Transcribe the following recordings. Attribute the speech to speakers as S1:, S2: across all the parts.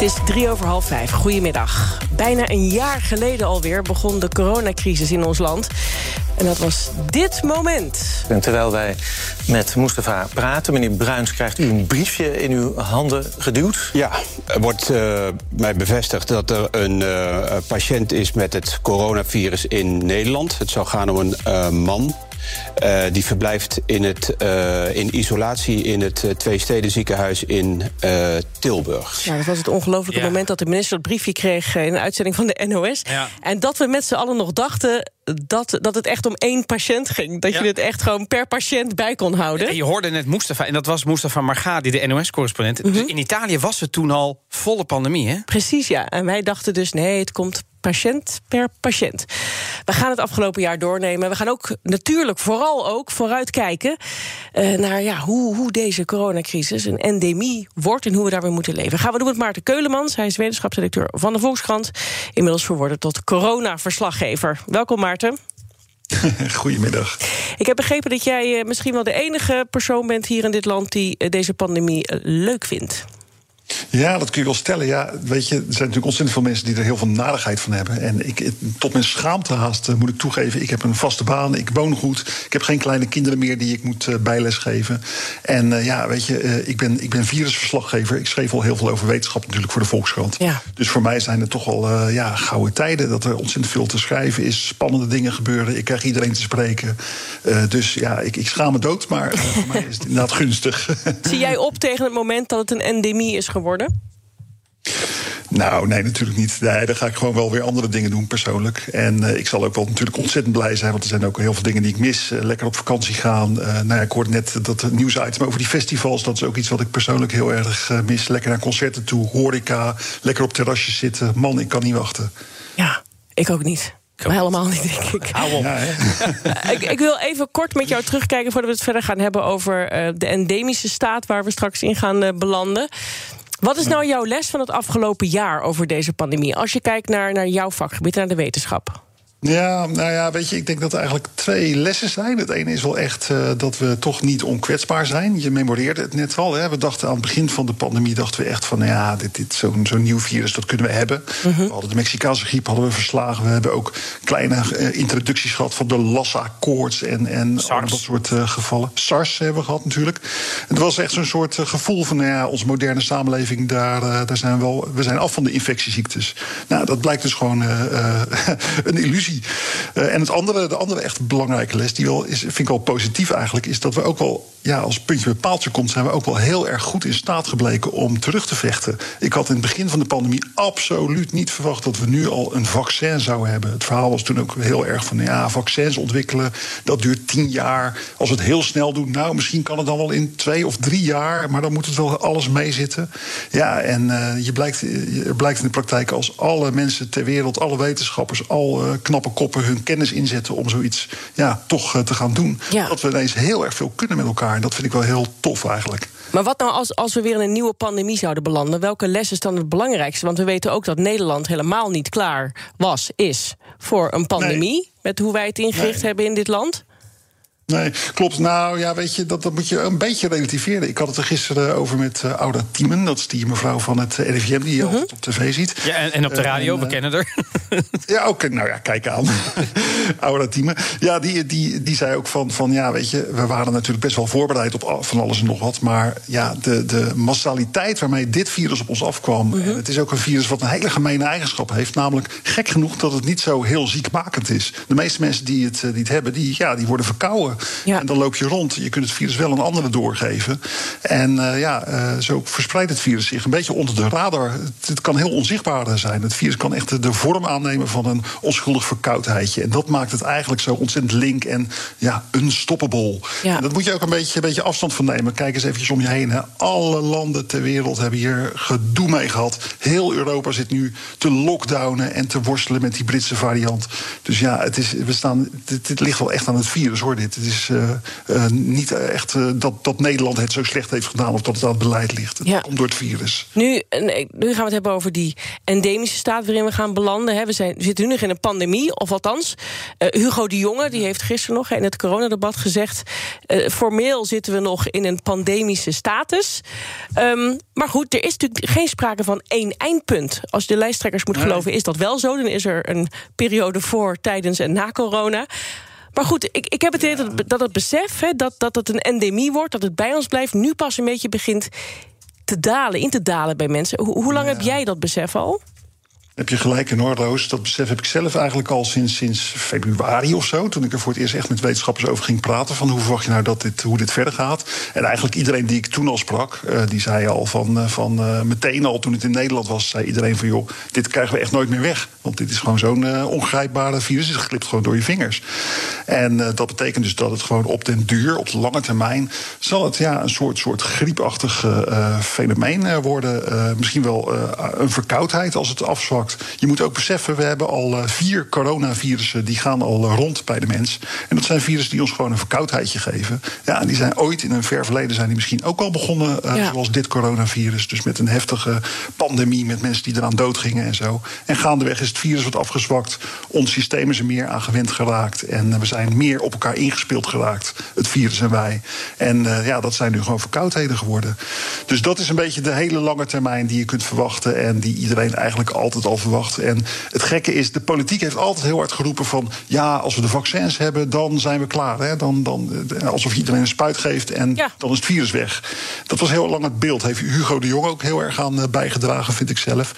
S1: Het is drie over half vijf. Goedemiddag. Bijna een jaar geleden alweer begon de coronacrisis in ons land. En dat was dit moment.
S2: En terwijl wij met Mustafa praten, meneer Bruins, krijgt u een briefje in uw handen geduwd.
S3: Ja, er wordt uh, mij bevestigd dat er een uh, patiënt is met het coronavirus in Nederland. Het zou gaan om een uh, man. Uh, die verblijft in, het, uh, in isolatie in het uh, Twee ziekenhuis in Tilburg.
S1: Ja, dat was het ongelofelijke ja. moment dat de minister het briefje kreeg in een uitzending van de NOS. Ja. En dat we met z'n allen nog dachten dat, dat het echt om één patiënt ging. Dat ja. je het echt gewoon per patiënt bij kon houden.
S4: En je hoorde net Mustafa, en dat was Mustafa Margadi, de NOS-correspondent. Mm -hmm. dus in Italië was het toen al volle pandemie, hè?
S1: Precies, ja. En wij dachten dus, nee, het komt patiënt per patiënt. We gaan het afgelopen jaar doornemen. We gaan ook natuurlijk vooral ook vooruitkijken uh, naar ja, hoe, hoe deze coronacrisis een endemie wordt en hoe we daarmee moeten leven. Gaan we doen met Maarten Keulemans. Hij is wetenschapsdirecteur van de Volkskrant. Inmiddels verworden tot corona-verslaggever. Welkom Maarten.
S5: Goedemiddag.
S1: Ik heb begrepen dat jij uh, misschien wel de enige persoon bent hier in dit land die uh, deze pandemie leuk vindt.
S5: Ja, dat kun je wel stellen. Ja, weet je, er zijn natuurlijk ontzettend veel mensen die er heel veel nadigheid van hebben. En ik, tot mijn schaamte haast uh, moet ik toegeven. Ik heb een vaste baan, ik woon goed. Ik heb geen kleine kinderen meer die ik moet uh, bijles geven. En uh, ja, weet je, ik, ben, ik ben virusverslaggever. Ik schreef al heel veel over wetenschap natuurlijk voor de Volkskrant.
S1: Ja.
S5: Dus voor mij zijn het toch al ja, gouden tijden. Dat er ontzettend veel te schrijven is. Spannende dingen gebeuren. Ik krijg iedereen te spreken. dus ja, ik, ik schaam me dood. Maar voor mij is het inderdaad gunstig.
S1: Zie jij op tegen het moment dat het een endemie is geworden?
S5: Nou, nee, natuurlijk niet. Nee, dan ga ik gewoon wel weer andere dingen doen persoonlijk. En uh, ik zal ook wel natuurlijk ontzettend blij zijn, want er zijn ook heel veel dingen die ik mis. Uh, lekker op vakantie gaan. Uh, nou ja, ik hoorde net dat nieuwsitem over die festivals. Dat is ook iets wat ik persoonlijk heel erg mis. Lekker naar concerten toe, horeca, lekker op terrasjes zitten. Man, ik kan niet wachten.
S1: Ja, ik ook niet. Maar helemaal niet, denk ik.
S4: Hou op.
S5: Ja,
S1: ik, ik, wil even kort met jou terugkijken voordat we het verder gaan hebben over de endemische staat waar we straks in gaan belanden. Wat is nou jouw les van het afgelopen jaar over deze pandemie? Als je kijkt naar, naar jouw vakgebied, naar de wetenschap.
S5: Ja, nou ja, weet je, ik denk dat er eigenlijk twee lessen zijn. Het ene is wel echt uh, dat we toch niet onkwetsbaar zijn. Je memoreerde het net al. Hè. We dachten aan het begin van de pandemie dachten we echt van, nou ja, dit, dit, zo'n zo'n nieuw virus, dat kunnen we hebben. -hmm. We hadden de Mexicaanse griep hadden we verslagen. We hebben ook kleine uh, introducties gehad van de Lassa-koorts en, en dat soort uh, gevallen. SARS hebben we gehad natuurlijk. En het was echt zo'n soort gevoel van, nou ja, onze moderne samenleving, daar, daar zijn we wel, we zijn af van de infectieziektes. Nou, dat blijkt dus gewoon een illusie. Uh, en het andere, de andere echt belangrijke les, die wel is, vind ik wel positief eigenlijk, is dat we ook wel, ja, als puntje bij paaltje komt, zijn we ook wel heel erg goed in staat gebleken om terug te vechten. Ik had in het begin van de pandemie absoluut niet verwacht dat we nu al een vaccin zouden hebben. Het verhaal was toen ook heel erg van, ja, vaccins ontwikkelen, dat duurt tien jaar. Als we het heel snel doen, nou, misschien kan het dan wel in twee of drie jaar, maar dan moet het wel alles meezitten. Ja, en uh, je blijkt, er blijkt in de praktijk als alle mensen ter wereld, alle wetenschappers, al uh, knappe koppen hun kennis inzetten om zoiets ja, toch uh, te gaan doen.
S1: Ja.
S5: Dat we ineens heel erg veel kunnen met elkaar. En dat vind ik wel heel tof eigenlijk.
S1: Maar wat nou als, als we weer in een nieuwe pandemie zouden belanden? Welke les is dan het belangrijkste? Want we weten ook dat Nederland helemaal niet klaar was, is voor een pandemie.
S5: Nee.
S1: Met hoe wij het ingericht
S5: Nee.
S1: hebben in dit land.
S5: Nee, klopt. Nou ja, weet je, dat, dat moet je een beetje relativeren. Ik had het er gisteren over met uh, Auda Tiemen. Dat is die mevrouw van het uh, RIVM die je
S1: Mhm.
S5: altijd op tv ziet.
S4: Ja, en, en op de
S5: Eh,
S4: radio,
S5: en,
S4: we
S5: eh,
S4: kennen er.
S5: Ja, oké. Nou ja, kijk aan. Aura Thieme. Ja, die, die, die zei ook van, van, ja, weet je, we waren natuurlijk best wel voorbereid op van alles en nog wat. Maar ja, de, de massaliteit waarmee dit virus op ons afkwam. En het is ook een virus wat een hele gemene eigenschap heeft. Namelijk, gek genoeg, dat het niet zo heel ziekmakend is. De meeste mensen die het, eh, die het hebben, die, ja, die worden verkouden.
S1: Ja.
S5: En dan loop je rond. Je kunt het virus wel aan anderen doorgeven. En eh, ja, eh, zo verspreidt het virus zich een beetje onder de radar. Het, het kan heel onzichtbaar zijn. Het virus kan echt de, de vorm aannemen van een onschuldig verkoudheidje. En dat maakt het eigenlijk zo ontzettend link en ja, unstoppable.
S1: Ja.
S5: En dat moet je ook een beetje, een beetje afstand van nemen. Kijk eens eventjes om je heen. Hè. Alle landen ter wereld hebben hier gedoe mee gehad. Heel Europa zit nu te lockdownen en te worstelen met die Britse variant. Dus ja, het is, we staan, dit, dit ligt wel echt aan het virus hoor. Dit. Het is uh, niet echt dat, dat Nederland het zo slecht heeft gedaan of dat het aan het beleid ligt. Ja. komt door het virus.
S1: Nu, nu gaan we het hebben over die endemische staat waarin we gaan belanden. Hè. We, zijn, we zitten nu nog in een pandemie, of althans, Hugo de Jonge die heeft gisteren nog in het coronadebat gezegd. formeel zitten we nog in een pandemische status. Um, maar goed, er is natuurlijk geen sprake van één eindpunt. Als de lijsttrekkers moet geloven, is dat wel zo. Dan is er een periode voor, tijdens en na corona. Maar goed, ik, ik heb het idee dat, dat het besef hè, dat, dat het een endemie wordt, dat het bij ons blijft, nu pas een beetje begint te dalen, in te dalen bij mensen. hoe lang heb jij dat besef al?
S5: Heb je gelijk in Roos. Dat besef heb ik zelf eigenlijk al sinds, sinds februari of zo. Toen ik er voor het eerst echt met wetenschappers over ging praten. Van hoe verwacht je nou dat dit, hoe dit verder gaat? En eigenlijk iedereen die ik toen al sprak, uh, die zei al van, uh, van uh, meteen al toen het in Nederland was, zei iedereen van joh, dit krijgen we echt nooit meer weg. Want dit is gewoon zo'n ongrijpbare virus. Het glipt gewoon door je vingers. En dat betekent dus dat het gewoon op den duur, op de lange termijn, zal het ja, een soort, soort griepachtig fenomeen worden. misschien wel een verkoudheid als het afzwakt. Je moet ook beseffen, we hebben al eh, vier coronavirussen die gaan al eh, rond bij de mens. En dat zijn virussen die ons gewoon een verkoudheidje geven. Ja, en die zijn ooit in een ver verleden zijn die misschien ook al begonnen, uh, zoals dit coronavirus. Dus met een heftige pandemie, met mensen die eraan doodgingen en zo. En gaandeweg is het virus wat afgezwakt. Ons systeem is er meer aan gewend geraakt. En we zijn meer op elkaar ingespeeld geraakt, het virus en wij. En ja, dat zijn nu gewoon verkoudheden geworden. Dus dat is een beetje de hele lange termijn die je kunt verwachten. En die iedereen eigenlijk altijd al verwacht. En het gekke is, de politiek heeft altijd heel hard geroepen van... ja, als we de vaccins hebben, dan zijn we klaar. Hè? Dan, dan, eh, alsof iedereen een spuit geeft en dan is het virus weg. Dat was heel lang het beeld. Heeft Hugo de Jong ook heel erg aan eh, bijgedragen, vind ik zelf.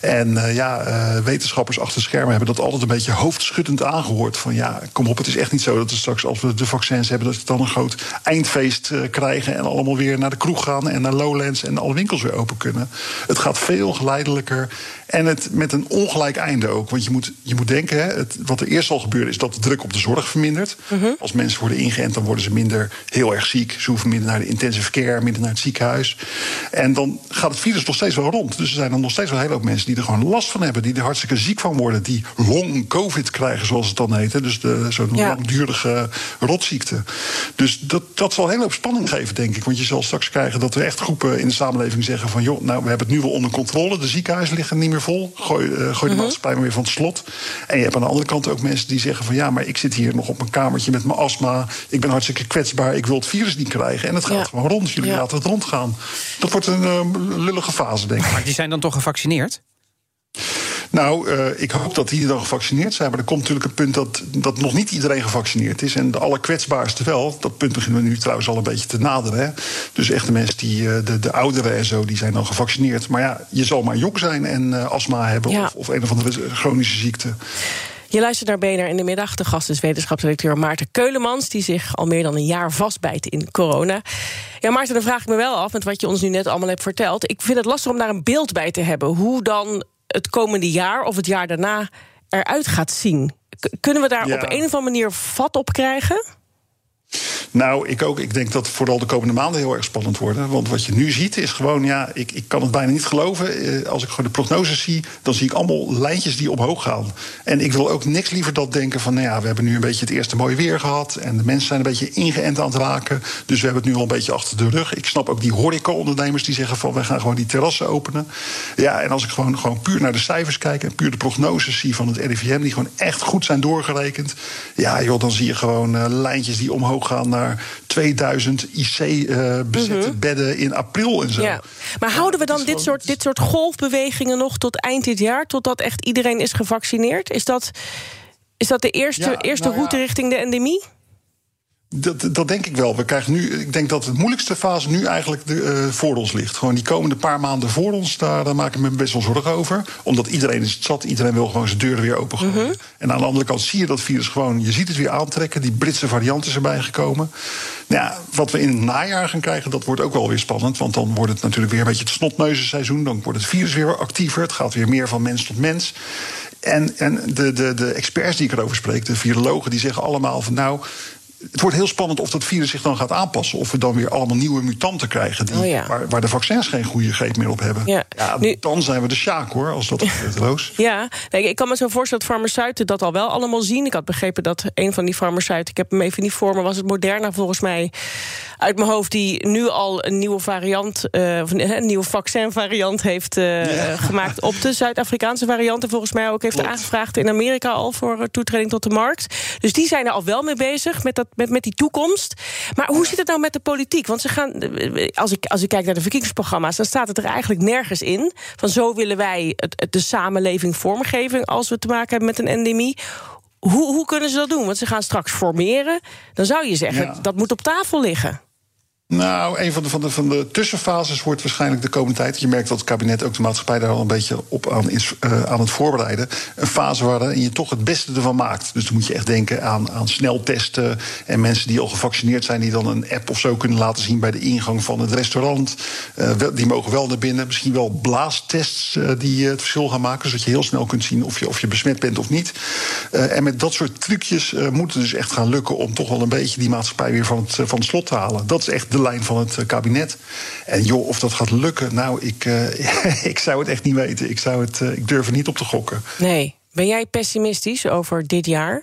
S5: En uh, ja, uh, wetenschappers achter schermen hebben dat altijd een beetje hoofdschuddend aangehoord. Van ja, kom op, het is echt niet zo dat we straks, als we de vaccins hebben... dat we dan een groot eindfeest krijgen en allemaal weer naar de kroeg gaan... en naar Lowlands en alle winkels weer open kunnen. Het gaat veel geleidelijker en het met een ongelijk einde ook. Want je moet, je moet denken, hè, het, wat er eerst al gebeurde... is dat de druk op de zorg vermindert. Mhm. Als mensen worden ingeënt, dan worden ze minder heel erg ziek. Ze hoeven minder naar de intensive care, minder naar het ziekenhuis. En dan gaat het virus nog steeds wel rond. Dus er zijn dan nog steeds wel heel veel mensen die er gewoon last van hebben... die er hartstikke ziek van worden, die long-covid krijgen, zoals het dan heet. Hè. Dus zo'n langdurige rotziekte. Dus dat, dat zal een hele hoop spanning geven, denk ik. Want je zal straks krijgen dat er echt groepen in de samenleving zeggen van... joh, nou, we hebben het nu wel onder controle, de ziekenhuizen liggen niet meer vol. Gooi, uh, gooi de mhm. maatschappij maar weer van het slot. En je hebt aan de andere kant ook mensen die zeggen van... ja, maar ik zit hier nog op mijn kamertje met mijn astma. Ik ben hartstikke kwetsbaar, ik wil het virus niet krijgen. En het gaat gewoon rond, jullie laten het rondgaan. Dat wordt een uh, lullige fase, denk ik.
S4: Maar die zijn dan toch gevaccineerd?
S5: Nou, uh, ik hoop dat die dan gevaccineerd zijn. Maar er komt natuurlijk een punt dat, dat nog niet iedereen gevaccineerd is. En de allerkwetsbaarste wel. Dat punt beginnen we nu trouwens al een beetje te naderen. Hè. Dus echt de mensen die, uh, de, de ouderen en zo, die zijn dan gevaccineerd. Maar ja, je zal maar jong zijn en uh, astma hebben of, of een of andere chronische ziekte.
S1: Je luistert naar BNR in de middag. De gast is wetenschapsdirecteur Maarten Keulemans... die zich al meer dan een jaar vastbijt in corona. Ja, Maarten, dan vraag ik me wel af... met wat je ons nu net allemaal hebt verteld... ik vind het lastig om daar een beeld bij te hebben. Hoe dan het komende jaar of het jaar daarna eruit gaat zien. kunnen we daar op een of andere manier vat op krijgen?
S5: Nou, ik ook. Ik denk dat vooral de komende maanden heel erg spannend worden. Want wat je nu ziet is gewoon, ja, ik, ik kan het bijna niet geloven. Eh, als ik gewoon de prognoses zie, dan zie ik allemaal lijntjes die omhoog gaan. En ik wil ook niks liever dat denken van, nou ja, we hebben nu een beetje het eerste mooie weer gehad. En de mensen zijn een beetje ingeënt aan het raken. Dus we hebben het nu al een beetje achter de rug. Ik snap ook die horeca-ondernemers die zeggen van, we gaan gewoon die terrassen openen. Ja, en als ik gewoon, gewoon puur naar de cijfers kijk en puur de prognoses zie van het RIVM, die gewoon echt goed zijn doorgerekend. Ja, joh, dan zie je gewoon uh, lijntjes die omhoog gaan naar 2000 IC-bezette mhm. bedden in april en zo. Ja.
S1: Maar houden we dan dit soort, dit soort golfbewegingen nog tot eind dit jaar, totdat echt iedereen is gevaccineerd? Is dat, is dat de eerste, eerste nou route richting de endemie?
S5: Dat, dat denk ik wel. We krijgen nu, ik denk dat de moeilijkste fase nu eigenlijk de, uh, voor ons ligt. Gewoon die komende paar maanden voor ons, daar, daar maak ik me best wel zorgen over. Omdat iedereen is het zat, iedereen wil gewoon zijn deuren weer open gooien. Mhm. En aan de andere kant zie je dat virus gewoon, je ziet het weer aantrekken. Die Britse variant is erbij gekomen. Nou ja, wat we in het najaar gaan krijgen, dat wordt ook wel weer spannend. Want dan wordt het natuurlijk weer een beetje het snotneuzenseizoen. Dan wordt het virus weer actiever. Het gaat weer meer van mens tot mens. En, en de, de, de experts die ik erover spreek, de virologen, die zeggen allemaal van nou het wordt heel spannend of dat virus zich dan gaat aanpassen. Of we dan weer allemaal nieuwe mutanten krijgen. Die,
S1: Oh ja.
S5: waar, waar de vaccins geen goede greep meer op hebben.
S1: Ja. Nu-
S5: Dan zijn we de sjaak hoor, als dat gebeurt, Roos.
S1: Ja, nee, ik kan me zo voorstellen dat farmaceuten dat al wel allemaal zien. Ik had begrepen dat een van die farmaceuten, ik heb hem even niet voor me, was het Moderna volgens mij uit mijn hoofd, die nu al een nieuwe variant, eh, of een, een nieuwe vaccinvariant heeft eh,
S5: Ja.
S1: gemaakt op de Zuid-Afrikaanse variant. En volgens mij ook heeft
S5: Klopt.
S1: aangevraagd in Amerika al voor eh, toetreding tot de markt. Dus die zijn er al wel mee bezig met, dat, met, met die toekomst. Maar hoe zit het nou met de politiek? Want ze gaan, als ik, als ik kijk naar de verkiezingsprogramma's, dan staat het er eigenlijk nergens in. Van zo willen wij het, het- de samenleving vormgeven als we te maken hebben met een endemie. Hoe, hoe kunnen ze dat doen? Want ze gaan straks formeren. Dan zou je zeggen,
S5: Ja.
S1: dat moet op tafel liggen.
S5: Nou, een van de, van, de, van de tussenfases wordt waarschijnlijk de komende tijd. Je merkt dat het kabinet ook de maatschappij daar al een beetje op aan is eh, aan het voorbereiden. Een fase waarin je toch het beste ervan maakt. Dus dan moet je echt denken aan, aan sneltesten. En mensen die al gevaccineerd zijn, die dan een app of zo kunnen laten zien bij de ingang van het restaurant. Eh, die mogen wel naar binnen. Misschien wel blaastests eh, die het verschil gaan maken. Zodat je heel snel kunt zien of je, of je besmet bent of niet. En met dat soort trucjes moet het dus echt gaan lukken om toch wel een beetje die maatschappij weer van het, van het slot te halen. Dat is echt de lijn van het eh, kabinet. En joh, of dat gaat lukken, nou, ik, eh, ik zou het echt niet weten. Ik, zou het, eh, ik durf er niet op te gokken.
S1: Nee. Ben jij pessimistisch over dit jaar?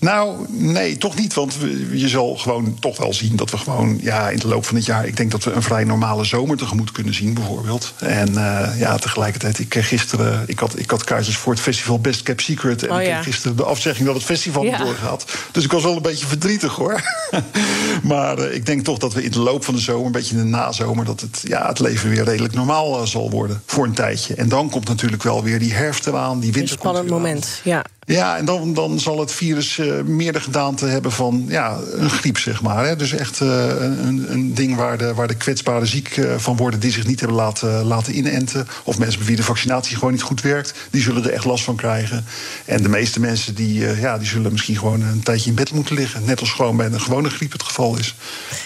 S5: Nou, nee, toch niet. Want je zal gewoon toch wel zien dat we gewoon ja, in de loop van het jaar. Ik denk dat we een vrij normale zomer tegemoet kunnen zien, bijvoorbeeld. En eh, ja, tegelijkertijd, ik kreeg gisteren. Ik had, ik had kaartjes voor het festival Best Kept Secret. En
S1: Oh,
S5: ik kreeg gisteren de afzegging dat het festival
S1: Ja.
S5: niet doorgaat. Dus ik was wel een beetje verdrietig hoor. maar eh, ik denk toch dat we in de loop van de zomer, een beetje in de nazomer, dat het, ja, het leven weer redelijk normaal eh, zal worden. Voor een tijdje. En dan komt natuurlijk wel weer die herfst eraan, die
S1: Een
S5: winter. komt
S1: spannend
S5: aan.
S1: moment. Ja.
S5: Ja, en dan, dan zal het virus eh, meer de gedaante hebben van ja, een griep, zeg maar. Hè. Dus echt eh, een, een ding waar de, waar de kwetsbaren ziek eh, van worden... die zich niet hebben laten, laten inenten. Of mensen bij wie de vaccinatie gewoon niet goed werkt. Die zullen er echt last van krijgen. En de meeste mensen die, ja, die zullen misschien gewoon een tijdje in bed moeten liggen. Net als gewoon bij een gewone griep het geval is.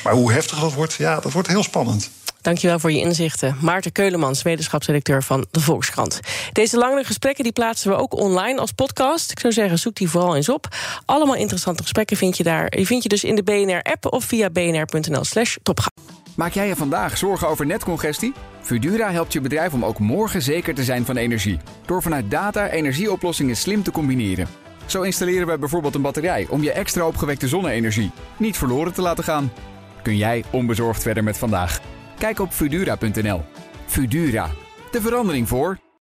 S5: Maar hoe heftig dat wordt, ja, dat wordt heel spannend.
S1: Dankjewel voor je inzichten. Maarten Keulemans, wetenschapsredacteur van de Volkskrant. Deze langere gesprekken die plaatsen we ook online als podcast. Ik zou zeggen, zoek die vooral eens op. Allemaal interessante gesprekken vind je daar. Die vind je dus in de BNR-app of via bnr.nl slash.
S6: Maak jij je vandaag zorgen over netcongestie? Fudura helpt je bedrijf om ook morgen zeker te zijn van energie. Door vanuit data energieoplossingen slim te combineren. Zo installeren we bijvoorbeeld een batterij om je extra opgewekte zonne-energie niet verloren te laten gaan. Kun jij onbezorgd verder met vandaag? Kijk op Fudura.nl. Fudura, de verandering voor.